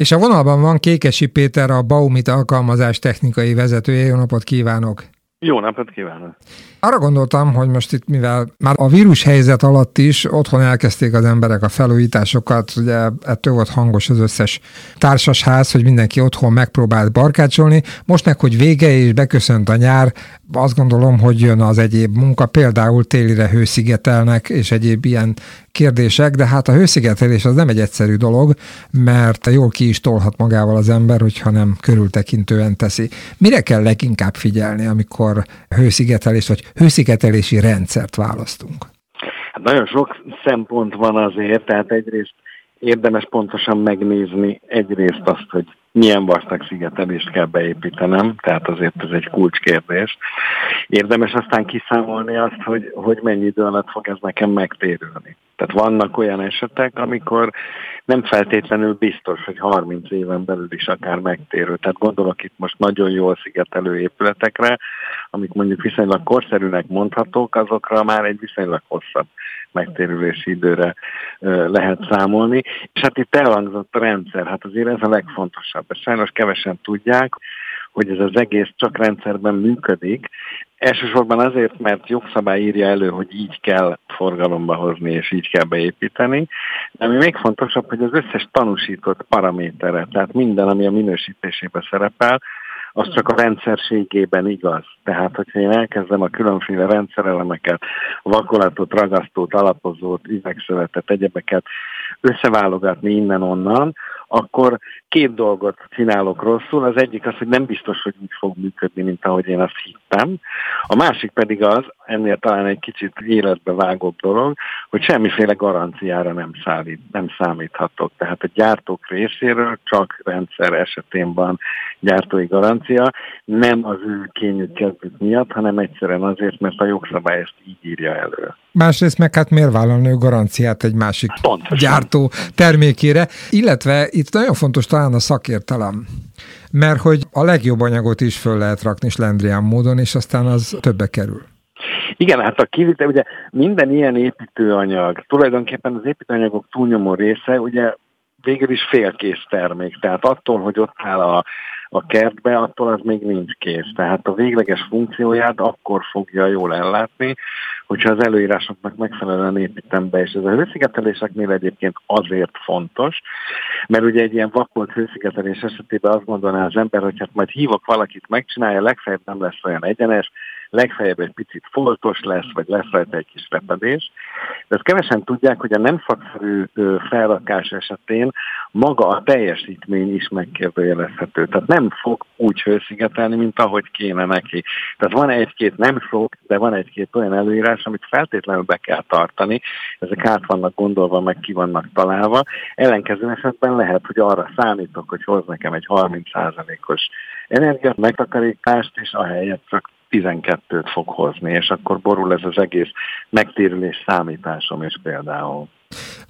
És a vonalban van Kékesi Péter, a Baumit alkalmazás technikai vezetője. Jó napot kívánok! Jó napot kívánok! Arra gondoltam, hogy most itt, mivel már a vírus helyzet alatt is otthon elkezdték az emberek a felújításokat, ugye ettől volt hangos az összes társasház, hogy mindenki otthon megpróbált barkácsolni. Most meg, hogy vége és beköszönt a nyár, azt gondolom, hogy jön az egyéb munka, például télire hőszigetelnek és egyéb ilyen kérdések, de hát a hőszigetelés az nem egy egyszerű dolog, mert jól ki is tolhat magával az ember, hogyha nem körültekintően teszi. Mire kell leginkább figyelni, amikor hőszigetelés vagy hőszigetelési rendszert választunk? Hát nagyon sok szempont van azért, tehát egyrészt érdemes pontosan megnézni egyrészt azt, hogy milyen vastag szigetelést kell beépítenem, tehát azért ez egy kulcskérdés. Érdemes aztán kiszámolni azt, hogy, hogy mennyi idő alatt fog ez nekem megtérülni. Tehát vannak olyan esetek, amikor nem feltétlenül biztos, hogy 30 éven belül is akár megtérül. Tehát gondolok itt most nagyon jól szigetelő épületekre, amik mondjuk viszonylag korszerűnek mondhatók, azokra már egy viszonylag hosszabb megtérülési időre lehet számolni. És hát itt elhangzott a rendszer, hát azért ez a legfontosabb. Ezt sajnos kevesen tudják, hogy ez az egész csak rendszerben működik. Elsősorban azért, mert jogszabály írja elő, hogy így kell forgalomba hozni, és így kell beépíteni. De ami még fontosabb, hogy az összes tanúsított paramétere, tehát minden, ami a minősítésében szerepel, az csak a rendszerségében igaz. Tehát, hogyha én elkezdem a különféle rendszerelemeket, vakolatot, ragasztót, alapozót, üvegszövetet, egyebeket összeválogatni innen-onnan, akkor két dolgot csinálok rosszul. Az egyik az, hogy nem biztos, hogy úgy fog működni, mint ahogy én azt hittem. A másik pedig az, ennél talán egy kicsit életbe vágóbb dolog, hogy semmiféle garanciára nem, szállít, nem számíthatok. Tehát a gyártók részéről csak rendszer esetén van gyártói garancia, nem az ő kényük kezdők miatt, hanem egyszerűen azért, mert a jogszabály ezt így írja elő. Másrészt meg hát miért vállalni a garanciát egy másik Pontosan. gyártó termékére, illetve itt nagyon fontos talán a szakértelem, mert hogy a legjobb anyagot is föl lehet rakni slendrián módon, és aztán az többe kerül. Igen, hát a kivitel, ugye minden ilyen építőanyag, tulajdonképpen az építőanyagok túlnyomó része, ugye végül is félkész termék, tehát attól, hogy ott áll a, a kertbe, attól az még nincs kész. Tehát a végleges funkcióját akkor fogja jól ellátni, hogyha az előírásoknak megfelelően építem be, és ez a hőszigeteléseknél egyébként azért fontos, mert ugye egy ilyen vakolt hőszigetelés esetében azt gondolná az ember, hogy hát majd hívok valakit, megcsinálja, legfeljebb nem lesz olyan egyenes, legfeljebb egy picit foltos lesz, vagy lesz rajta egy kis repedés. De ezt kevesen tudják, hogy a nem szakszerű felrakás esetén maga a teljesítmény is megkérdőjelezhető. Tehát nem fog úgy hőszigetelni, mint ahogy kéne neki. Tehát van egy-két, nem sok, de van egy-két olyan előírás, amit feltétlenül be kell tartani. Ezek át vannak gondolva, meg ki vannak találva. Ellenkező esetben lehet, hogy arra számítok, hogy hoz nekem egy 30%-os energiát, megtakarítást, és ahelyett csak 12-t fog hozni, és akkor borul ez az egész megtérülés számításom is például.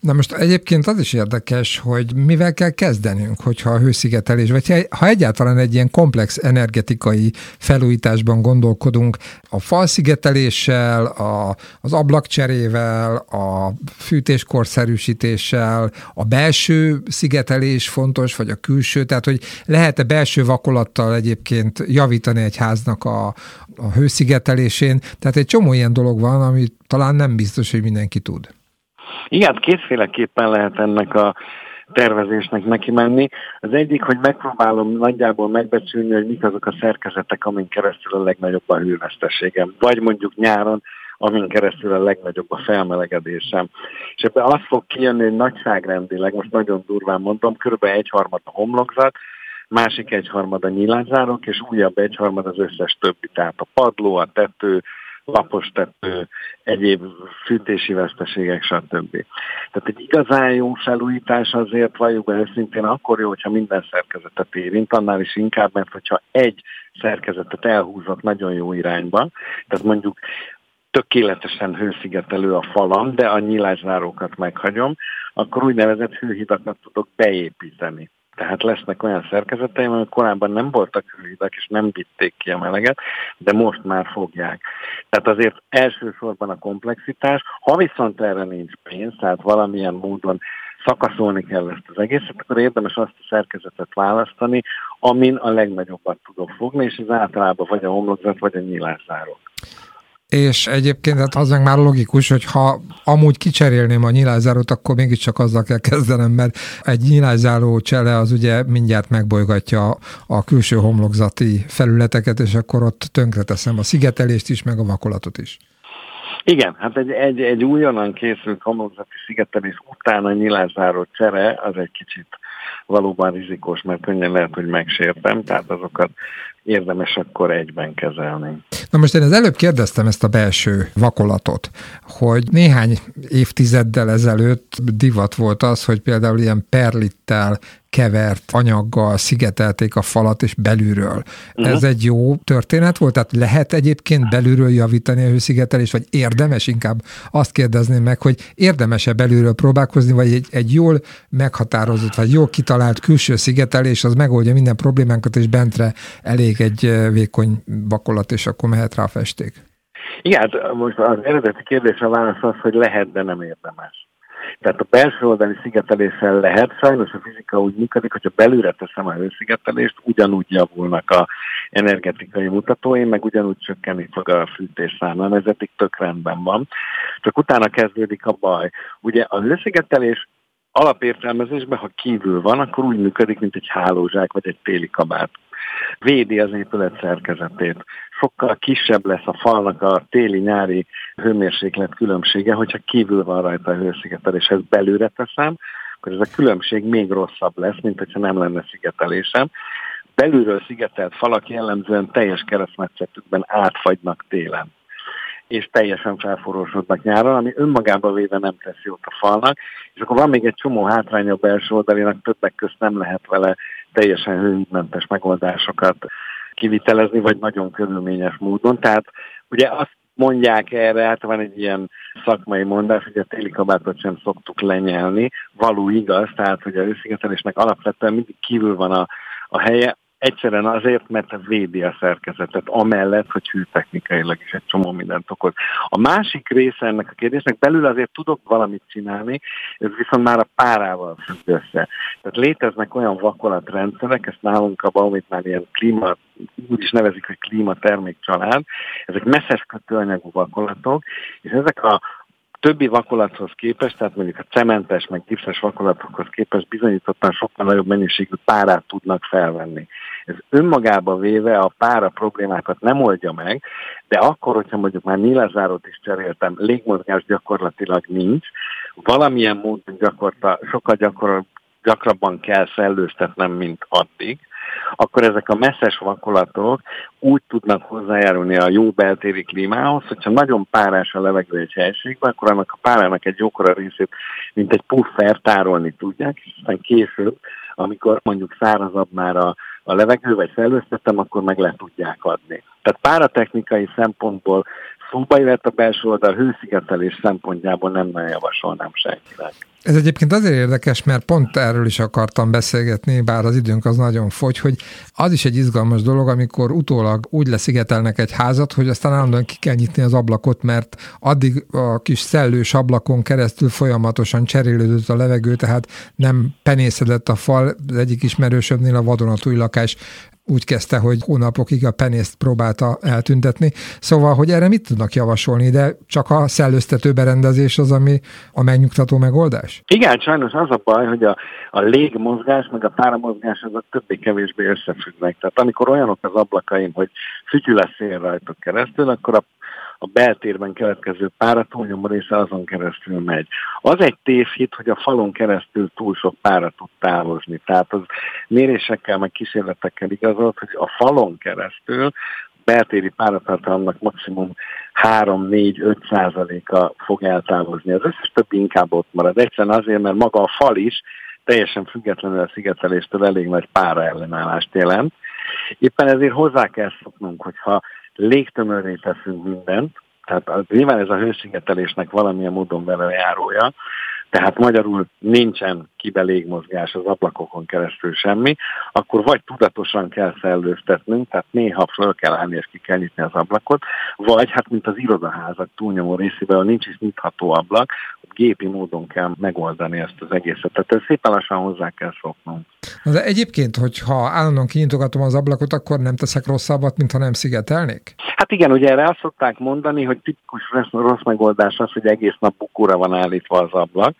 Na most egyébként az is érdekes, hogy mivel kell kezdenünk, hogyha a hőszigetelés, vagy ha egyáltalán egy ilyen komplex energetikai felújításban gondolkodunk, a falszigeteléssel, a, az ablakcserével, a fűtéskorszerűsítéssel, a belső szigetelés fontos, vagy a külső, tehát hogy lehet-e belső vakolattal egyébként javítani egy háznak a, a hőszigetelésén, tehát egy csomó ilyen dolog van, ami talán nem biztos, hogy mindenki tud. Igen, kétféleképpen lehet ennek a tervezésnek neki menni. Az egyik, hogy megpróbálom nagyjából megbecsülni, hogy mik azok a szerkezetek, amin keresztül a legnagyobb a hőveszteségem. Vagy mondjuk nyáron, amin keresztül a legnagyobb a felmelegedésem. És ebben az fog kijönni, hogy nagyságrendileg, most nagyon durván mondom, kb. egyharmad a homlokzat, másik egyharmad a nyilázzárok, és újabb egyharmad az összes többi, tehát a padló, a tető, lapos tető, egyéb fűtési veszteségek, stb. Tehát egy igazán jó felújítás azért valljuk be őszintén akkor jó, hogyha minden szerkezetet érint, annál is inkább, mert hogyha egy szerkezetet elhúzok nagyon jó irányba, tehát mondjuk tökéletesen hőszigetelő a falam, de a nyilászárókat meghagyom, akkor úgynevezett hőhidakat tudok beépíteni. Tehát lesznek olyan szerkezeteim, amik korábban nem voltak hőhidak, és nem vitték ki a meleget, de most már fogják. Tehát azért elsősorban a komplexitás, ha viszont erre nincs pénz, tehát valamilyen módon szakaszolni kell ezt az egészet, akkor érdemes azt a szerkezetet választani, amin a legnagyobbat tudok fogni, és ez általában vagy a homlokzat, vagy a nyílászárok. És egyébként hát az meg már logikus, hogy ha amúgy kicserélném a nyilázárót, akkor mégiscsak azzal kell kezdenem, mert egy nyilázáró csele az ugye mindjárt megbolygatja a külső homlokzati felületeket, és akkor ott tönkreteszem a szigetelést is, meg a vakolatot is. Igen, hát egy, egy, egy újonnan készült homlokzati szigetelés után a nyilázáró csere az egy kicsit valóban rizikós, mert könnyen lehet, hogy megsértem, tehát azokat érdemes akkor egyben kezelni. Na most én az előbb kérdeztem ezt a belső vakolatot, hogy néhány évtizeddel ezelőtt divat volt az, hogy például ilyen perlittel kevert anyaggal szigetelték a falat, és belülről. Uh-huh. Ez egy jó történet volt? Tehát lehet egyébként belülről javítani a hőszigetelést, vagy érdemes inkább azt kérdezném meg, hogy érdemes-e belülről próbálkozni, vagy egy, egy jól meghatározott, vagy jól kitalált külső szigetelés, az megoldja minden problémánkat, és bentre elég egy vékony vakolat, és akkor mehet rá a festék. Igen, hát most az eredeti kérdésre válasz az, hogy lehet, de nem érdemes. Tehát a belső oldali szigeteléssel lehet, sajnos a fizika úgy működik, hogyha belülre teszem a hőszigetelést, ugyanúgy javulnak a energetikai mutatóim, meg ugyanúgy csökkenni fog a fűtés száma, ez eddig tök rendben van. Csak utána kezdődik a baj. Ugye a hőszigetelés alapértelmezésben, ha kívül van, akkor úgy működik, mint egy hálózsák vagy egy téli kabát védi az épület szerkezetét. Sokkal kisebb lesz a falnak a téli-nyári hőmérséklet különbsége, hogyha kívül van rajta a hőszigetelés, ezt belőle teszem, akkor ez a különbség még rosszabb lesz, mint hogyha nem lenne szigetelésem. Belülről szigetelt falak jellemzően teljes keresztmetszetükben átfagynak télen és teljesen felforrósodnak nyáron, ami önmagában véve nem tesz jót a falnak, és akkor van még egy csomó hátránya a belső oldalénak, többek közt nem lehet vele teljesen hőmentes megoldásokat kivitelezni, vagy nagyon körülményes módon. Tehát ugye azt mondják erre, hát van egy ilyen szakmai mondás, hogy a téli kabátot sem szoktuk lenyelni. Való igaz, tehát hogy a őszigetelésnek alapvetően mindig kívül van a, a helye, Egyszerűen azért, mert védi a szerkezetet, amellett, hogy hűtechnikailag is egy csomó mindent okoz. A másik része ennek a kérdésnek belül azért tudok valamit csinálni, ez viszont már a párával függ össze. Tehát léteznek olyan vakolatrendszerek, ezt nálunk a Baumitnál ilyen klíma, úgy is nevezik, hogy klímatermékcsalád, ezek messzes kötőanyagú vakolatok, és ezek a többi vakolathoz képest, tehát mondjuk a cementes, meg gipszes vakolatokhoz képest bizonyítottan sokkal nagyobb mennyiségű párát tudnak felvenni. Ez önmagába véve a pára problémákat nem oldja meg, de akkor, hogyha mondjuk már nyílázárót is cseréltem, légmozgás gyakorlatilag nincs, valamilyen módon gyakorta, sokkal gyakor, gyakrabban kell szellőztetnem, mint addig, akkor ezek a messzes vakolatok úgy tudnak hozzájárulni a jó beltéri klímához, hogyha nagyon párás a levegő egy helységben, akkor annak a párának egy jókora részét, mint egy puffer tárolni tudják, és aztán később, amikor mondjuk szárazabb már a, a levegő, vagy felőztetem, akkor meg le tudják adni. Tehát páratechnikai szempontból szóba jöhet a belső oldal hőszigetelés szempontjából nem nagyon javasolnám senkinek. Ez egyébként azért érdekes, mert pont erről is akartam beszélgetni, bár az időnk az nagyon fogy, hogy az is egy izgalmas dolog, amikor utólag úgy leszigetelnek egy házat, hogy aztán állandóan ki kell nyitni az ablakot, mert addig a kis szellős ablakon keresztül folyamatosan cserélődött a levegő, tehát nem penészedett a fal. Az egyik ismerősömnél a vadonatúj lakás úgy kezdte, hogy hónapokig a penészt próbálta eltüntetni. Szóval, hogy erre mit tudnak javasolni, de csak a szellőztető berendezés az, ami a megnyugtató megoldás? Igen, sajnos az a baj, hogy a, a légmozgás meg a páramozgás azok többé-kevésbé összefüggnek. Tehát amikor olyanok az ablakaim, hogy fütyül a szél rajtuk keresztül, akkor a a beltérben keletkező pára túlnyomó része azon keresztül megy. Az egy tévhit, hogy a falon keresztül túl sok pára tud távozni. Tehát az mérésekkel, meg kísérletekkel igazolt, hogy a falon keresztül beltéri páratartalomnak maximum 3-4-5 százaléka fog eltávozni. Az összes többi inkább ott marad. Egyszerűen azért, mert maga a fal is teljesen függetlenül a szigeteléstől elég nagy pára ellenállást jelent. Éppen ezért hozzá kell szoknunk, hogyha légtömörré teszünk mindent, tehát nyilván ez a hőszigetelésnek valamilyen módon vele járója, tehát magyarul nincsen kibe légmozgás az ablakokon keresztül semmi, akkor vagy tudatosan kell szellőztetnünk, tehát néha föl kell állni és ki kell nyitni az ablakot, vagy hát mint az irodaházak túlnyomó részében, ahol nincs is nyitható ablak, gépi módon kell megoldani ezt az egészet. Tehát ezt szépen lassan hozzá kell szoknunk. De egyébként, hogyha állandóan kinyitogatom az ablakot, akkor nem teszek rosszabbat, mint ha nem szigetelnék? Hát igen, ugye erre azt szokták mondani, hogy tipikus rossz megoldás az, hogy egész nap bukóra van állítva az ablak,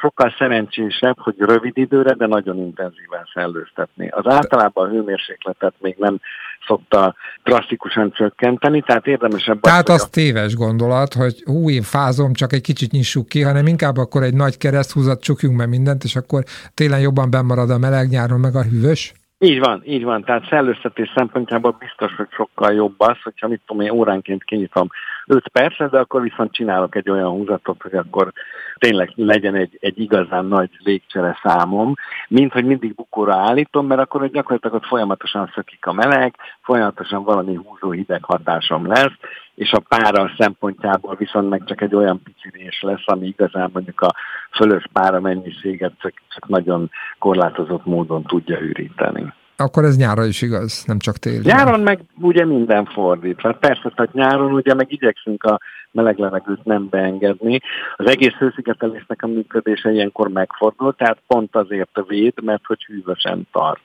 sokkal szerencsésebb, hogy rövid időre, de nagyon intenzíven szellőztetni. Az általában a hőmérsékletet még nem szokta drasztikusan csökkenteni, tehát érdemesebb... Tehát az, az a... téves gondolat, hogy hú, én fázom, csak egy kicsit nyissuk ki, hanem inkább akkor egy nagy kereszthúzat csukjunk be mindent, és akkor télen jobban bemarad a meleg, nyáron meg a hűvös? Így van, így van. Tehát szellőztetés szempontjából biztos, hogy sokkal jobb az, hogyha mit tudom én óránként kinyitom 5 percet, de akkor viszont csinálok egy olyan húzatot, hogy akkor tényleg legyen egy, egy igazán nagy légcsere számom, mint hogy mindig bukóra állítom, mert akkor gyakorlatilag ott folyamatosan szökik a meleg, folyamatosan valami húzó hideg hatásom lesz, és a pára szempontjából viszont meg csak egy olyan pici lesz, ami igazán mondjuk a fölös pára mennyiséget csak, csak nagyon korlátozott módon tudja üríteni. Akkor ez nyára is igaz, nem csak tél. Nyáron meg ugye minden fordítva. Hát persze, tehát nyáron ugye meg igyekszünk a meleg levegőt nem beengedni. Az egész hőszigetelésnek a működése ilyenkor megfordul, tehát pont azért véd, mert hogy hűvösen tart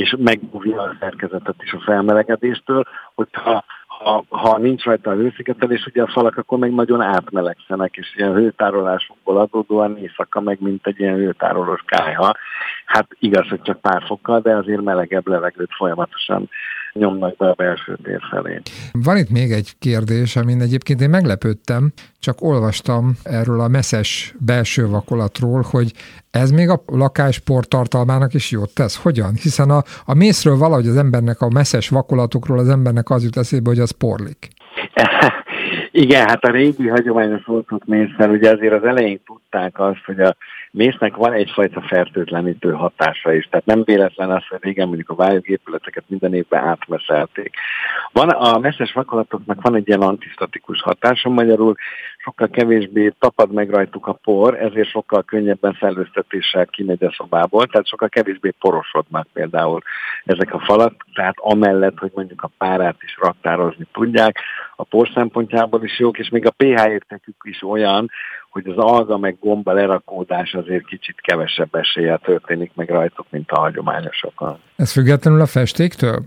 és megmúvja a szerkezetet is a felmelegedéstől, hogyha ha, ha nincs rajta a hőszigetelés, ugye a falak akkor meg nagyon átmelegszenek, és ilyen hőtárolásokból adódóan éjszaka meg, mint egy ilyen hőtárolós kájha. Hát igaz, hogy csak pár fokkal, de azért melegebb levegőt folyamatosan nyomnak be a belső tér felé. Van itt még egy kérdés, amin egyébként én meglepődtem, csak olvastam erről a messzes belső vakolatról, hogy ez még a lakásport tartalmának is jót tesz. Hogyan? Hiszen a, a mészről valahogy az embernek, a messzes vakolatokról az embernek az jut eszébe, hogy az porlik. Igen, hát a régi hagyományos oltott mészsel ugye azért az elején tudták azt, hogy a mésznek van egyfajta fertőtlenítő hatása is. Tehát nem véletlen az, hogy régen mondjuk a vályogépületeket minden évben átmeszelték. Van, a messzes vakolatoknak van egy ilyen antisztatikus hatása, magyarul sokkal kevésbé tapad meg rajtuk a por, ezért sokkal könnyebben szellőztetéssel kimegy a szobából, tehát sokkal kevésbé porosodnak például ezek a falak, tehát amellett, hogy mondjuk a párát is raktározni tudják, a por szempontjából is jók, és még a pH értékük is olyan, hogy az alga meg gomba lerakódás azért kicsit kevesebb eséllyel történik meg rajtuk, mint a hagyományosokon. Ez függetlenül a festéktől?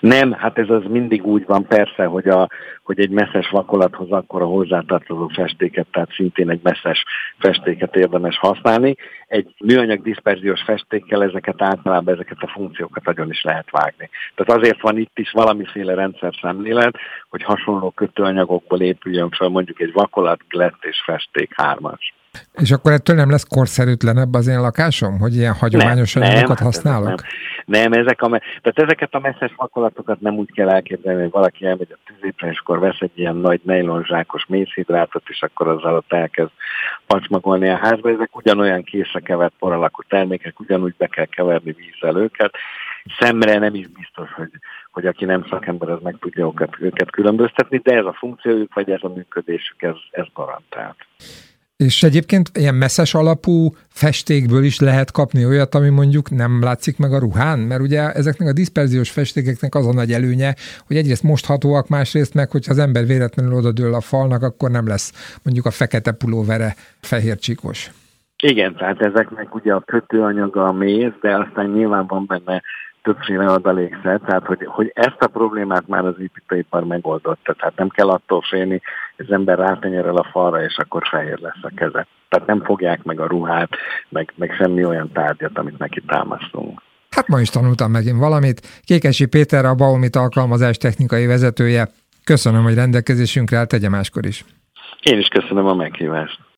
Nem, hát ez az mindig úgy van persze, hogy, a, hogy egy messzes vakolathoz akkor a hozzátartozó festéket, tehát szintén egy messzes festéket érdemes használni. Egy műanyag diszperziós festékkel ezeket általában ezeket a funkciókat nagyon is lehet vágni. Tehát azért van itt is valamiféle rendszer szemlélet, hogy hasonló kötőanyagokból épüljön fel mondjuk egy vakolat, glett és festék hármas. És akkor ettől nem lesz korszerűtlenebb az én lakásom, hogy ilyen hagyományos nem, anyagokat nem, használok? Nem, nem, ezek a, tehát ezeket a messzes makolatokat nem úgy kell elképzelni, hogy valaki elmegy a tűzépre, és akkor vesz egy ilyen nagy nejlonzsákos mészhidrátot, és akkor azzal ott elkezd pacsmagolni a házba. Ezek ugyanolyan készre kevert poralakú termékek, ugyanúgy be kell keverni vízzel őket. Szemre nem is biztos, hogy, hogy aki nem szakember, az meg tudja őket, őket különböztetni, de ez a funkciójuk, vagy ez a működésük, ez, ez garantált. És egyébként ilyen messzes alapú festékből is lehet kapni olyat, ami mondjuk nem látszik meg a ruhán, mert ugye ezeknek a diszperziós festékeknek az a nagy előnye, hogy egyrészt mosthatóak, másrészt meg, hogyha az ember véletlenül odadől a falnak, akkor nem lesz mondjuk a fekete pulóvere fehér csíkos. Igen, tehát ezeknek ugye a kötőanyaga a méz, de aztán nyilván van benne többféle adalékszer, tehát hogy, hogy ezt a problémát már az építőipar megoldotta, tehát nem kell attól félni, hogy az ember rátenyerel a falra, és akkor fehér lesz a keze. Tehát nem fogják meg a ruhát, meg, meg semmi olyan tárgyat, amit neki támasztunk. Hát ma is tanultam megint valamit. Kékesi Péter a Baumit alkalmazás technikai vezetője. Köszönöm, hogy rendelkezésünkre állt, tegye máskor is. Én is köszönöm a meghívást.